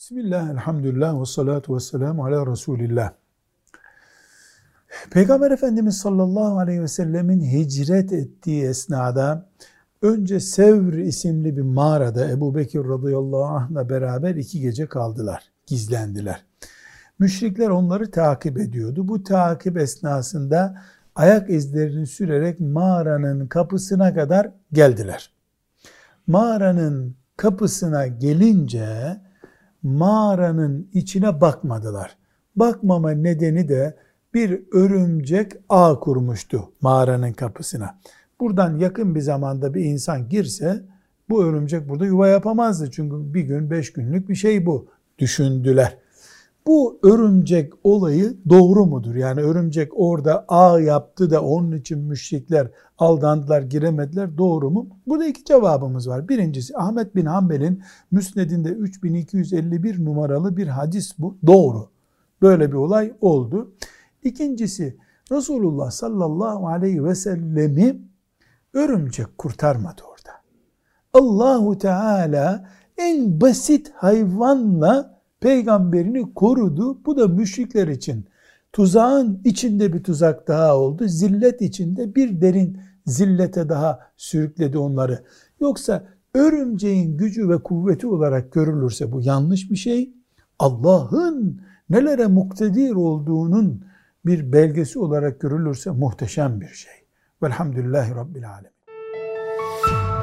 Bismillah, elhamdülillah ve salatu ve selamu ala Resulillah. Peygamber Efendimiz sallallahu aleyhi ve sellemin hicret ettiği esnada önce Sevr isimli bir mağarada Ebu Bekir radıyallahu anh'la beraber iki gece kaldılar, gizlendiler. Müşrikler onları takip ediyordu. Bu takip esnasında ayak izlerini sürerek mağaranın kapısına kadar geldiler. Mağaranın kapısına gelince mağaranın içine bakmadılar. Bakmama nedeni de bir örümcek ağ kurmuştu mağaranın kapısına. Buradan yakın bir zamanda bir insan girse bu örümcek burada yuva yapamazdı. Çünkü bir gün beş günlük bir şey bu düşündüler. Bu örümcek olayı doğru mudur? Yani örümcek orada ağ yaptı da onun için müşrikler aldandılar, giremediler. Doğru mu? Burada iki cevabımız var. Birincisi Ahmet bin Hanbel'in Müsned'inde 3251 numaralı bir hadis bu. Doğru. Böyle bir olay oldu. İkincisi Resulullah sallallahu aleyhi ve sellemi örümcek kurtarmadı orada. Allahu Teala en basit hayvanla peygamberini korudu. Bu da müşrikler için tuzağın içinde bir tuzak daha oldu. Zillet içinde bir derin zillete daha sürükledi onları. Yoksa örümceğin gücü ve kuvveti olarak görülürse bu yanlış bir şey. Allah'ın nelere muktedir olduğunun bir belgesi olarak görülürse muhteşem bir şey. Velhamdülillahi Rabbil Alemin.